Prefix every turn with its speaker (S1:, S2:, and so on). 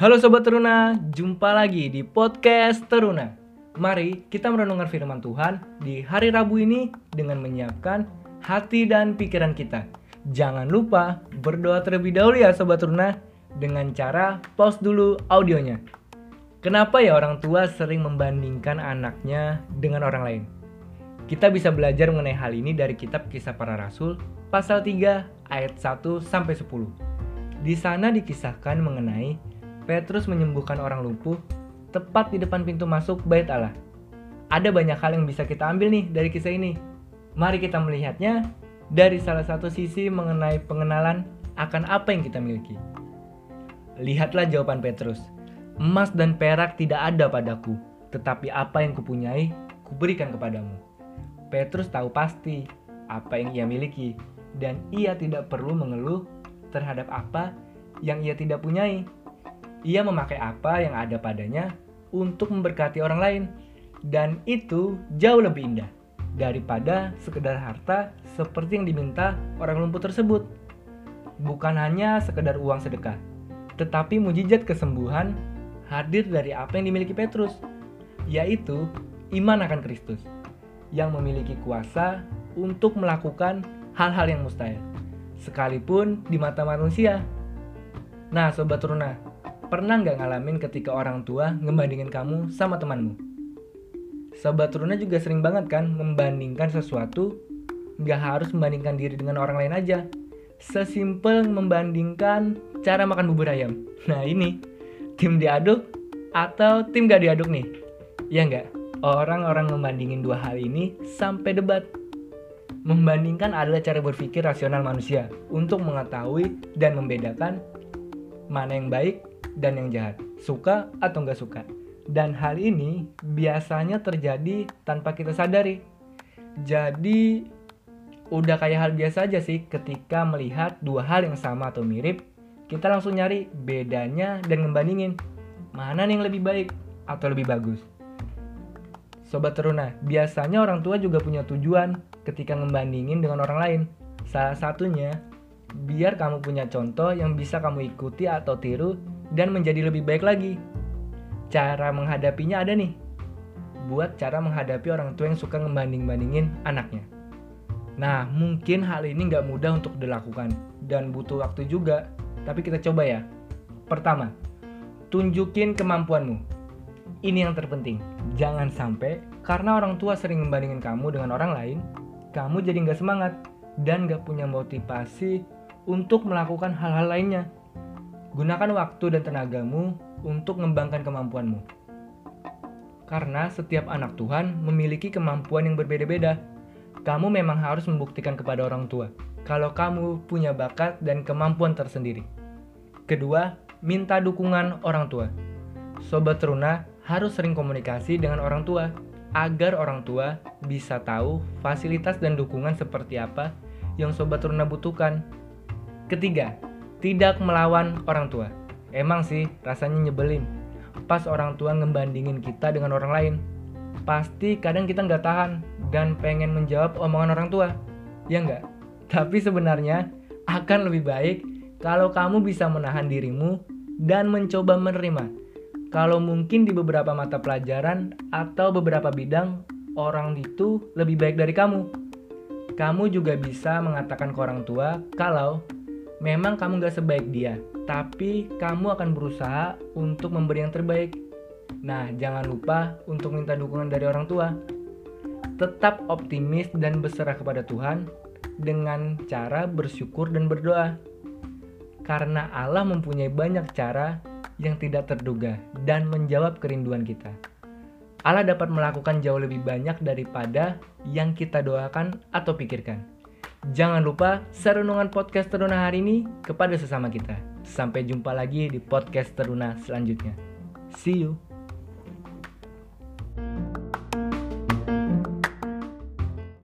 S1: Halo Sobat Teruna, jumpa lagi di podcast Teruna. Mari kita merenungkan firman Tuhan di hari Rabu ini dengan menyiapkan hati dan pikiran kita. Jangan lupa berdoa terlebih dahulu ya Sobat Teruna dengan cara pause dulu audionya. Kenapa ya orang tua sering membandingkan anaknya dengan orang lain? Kita bisa belajar mengenai hal ini dari kitab Kisah Para Rasul pasal 3 ayat 1 sampai 10. Di sana dikisahkan mengenai Petrus menyembuhkan orang lumpuh tepat di depan pintu masuk bait Allah. Ada banyak hal yang bisa kita ambil nih dari kisah ini. Mari kita melihatnya dari salah satu sisi mengenai pengenalan akan apa yang kita miliki. Lihatlah jawaban Petrus. Emas dan perak tidak ada padaku, tetapi apa yang kupunyai, kuberikan kepadamu. Petrus tahu pasti apa yang ia miliki, dan ia tidak perlu mengeluh terhadap apa yang ia tidak punyai ia memakai apa yang ada padanya untuk memberkati orang lain. Dan itu jauh lebih indah daripada sekedar harta seperti yang diminta orang lumpuh tersebut. Bukan hanya sekedar uang sedekah, tetapi mujizat kesembuhan hadir dari apa yang dimiliki Petrus, yaitu iman akan Kristus yang memiliki kuasa untuk melakukan hal-hal yang mustahil, sekalipun di mata manusia. Nah, sobat Runa, Pernah nggak ngalamin ketika orang tua ngebandingin kamu sama temanmu? Sobat Runa juga sering banget kan membandingkan sesuatu nggak harus membandingkan diri dengan orang lain aja. Sesimpel membandingkan cara makan bubur ayam. Nah ini, tim diaduk atau tim gak diaduk nih? Ya nggak? Orang-orang membandingin dua hal ini sampai debat. Membandingkan adalah cara berpikir rasional manusia untuk mengetahui dan membedakan mana yang baik dan yang jahat, suka atau nggak suka. Dan hal ini biasanya terjadi tanpa kita sadari. Jadi udah kayak hal biasa aja sih ketika melihat dua hal yang sama atau mirip, kita langsung nyari bedanya dan ngebandingin mana yang lebih baik atau lebih bagus. Sobat Teruna, biasanya orang tua juga punya tujuan ketika ngebandingin dengan orang lain. Salah satunya, biar kamu punya contoh yang bisa kamu ikuti atau tiru dan menjadi lebih baik lagi. Cara menghadapinya ada nih. Buat cara menghadapi orang tua yang suka ngebanding-bandingin anaknya. Nah, mungkin hal ini nggak mudah untuk dilakukan dan butuh waktu juga, tapi kita coba ya. Pertama, tunjukin kemampuanmu. Ini yang terpenting. Jangan sampai karena orang tua sering membandingin kamu dengan orang lain, kamu jadi nggak semangat dan nggak punya motivasi untuk melakukan hal-hal lainnya. Gunakan waktu dan tenagamu untuk mengembangkan kemampuanmu. Karena setiap anak Tuhan memiliki kemampuan yang berbeda-beda. Kamu memang harus membuktikan kepada orang tua kalau kamu punya bakat dan kemampuan tersendiri. Kedua, minta dukungan orang tua. Sobat Teruna harus sering komunikasi dengan orang tua agar orang tua bisa tahu fasilitas dan dukungan seperti apa yang Sobat Teruna butuhkan. Ketiga, tidak melawan orang tua. Emang sih rasanya nyebelin. Pas orang tua ngebandingin kita dengan orang lain. Pasti kadang kita nggak tahan dan pengen menjawab omongan orang tua. Ya nggak? Tapi sebenarnya akan lebih baik kalau kamu bisa menahan dirimu dan mencoba menerima. Kalau mungkin di beberapa mata pelajaran atau beberapa bidang orang itu lebih baik dari kamu. Kamu juga bisa mengatakan ke orang tua kalau memang kamu gak sebaik dia, tapi kamu akan berusaha untuk memberi yang terbaik. Nah, jangan lupa untuk minta dukungan dari orang tua. Tetap optimis dan berserah kepada Tuhan dengan cara bersyukur dan berdoa. Karena Allah mempunyai banyak cara yang tidak terduga dan menjawab kerinduan kita. Allah dapat melakukan jauh lebih banyak daripada yang kita doakan atau pikirkan. Jangan lupa serunungan podcast Teruna hari ini kepada sesama kita. Sampai jumpa lagi di podcast Teruna selanjutnya. See you.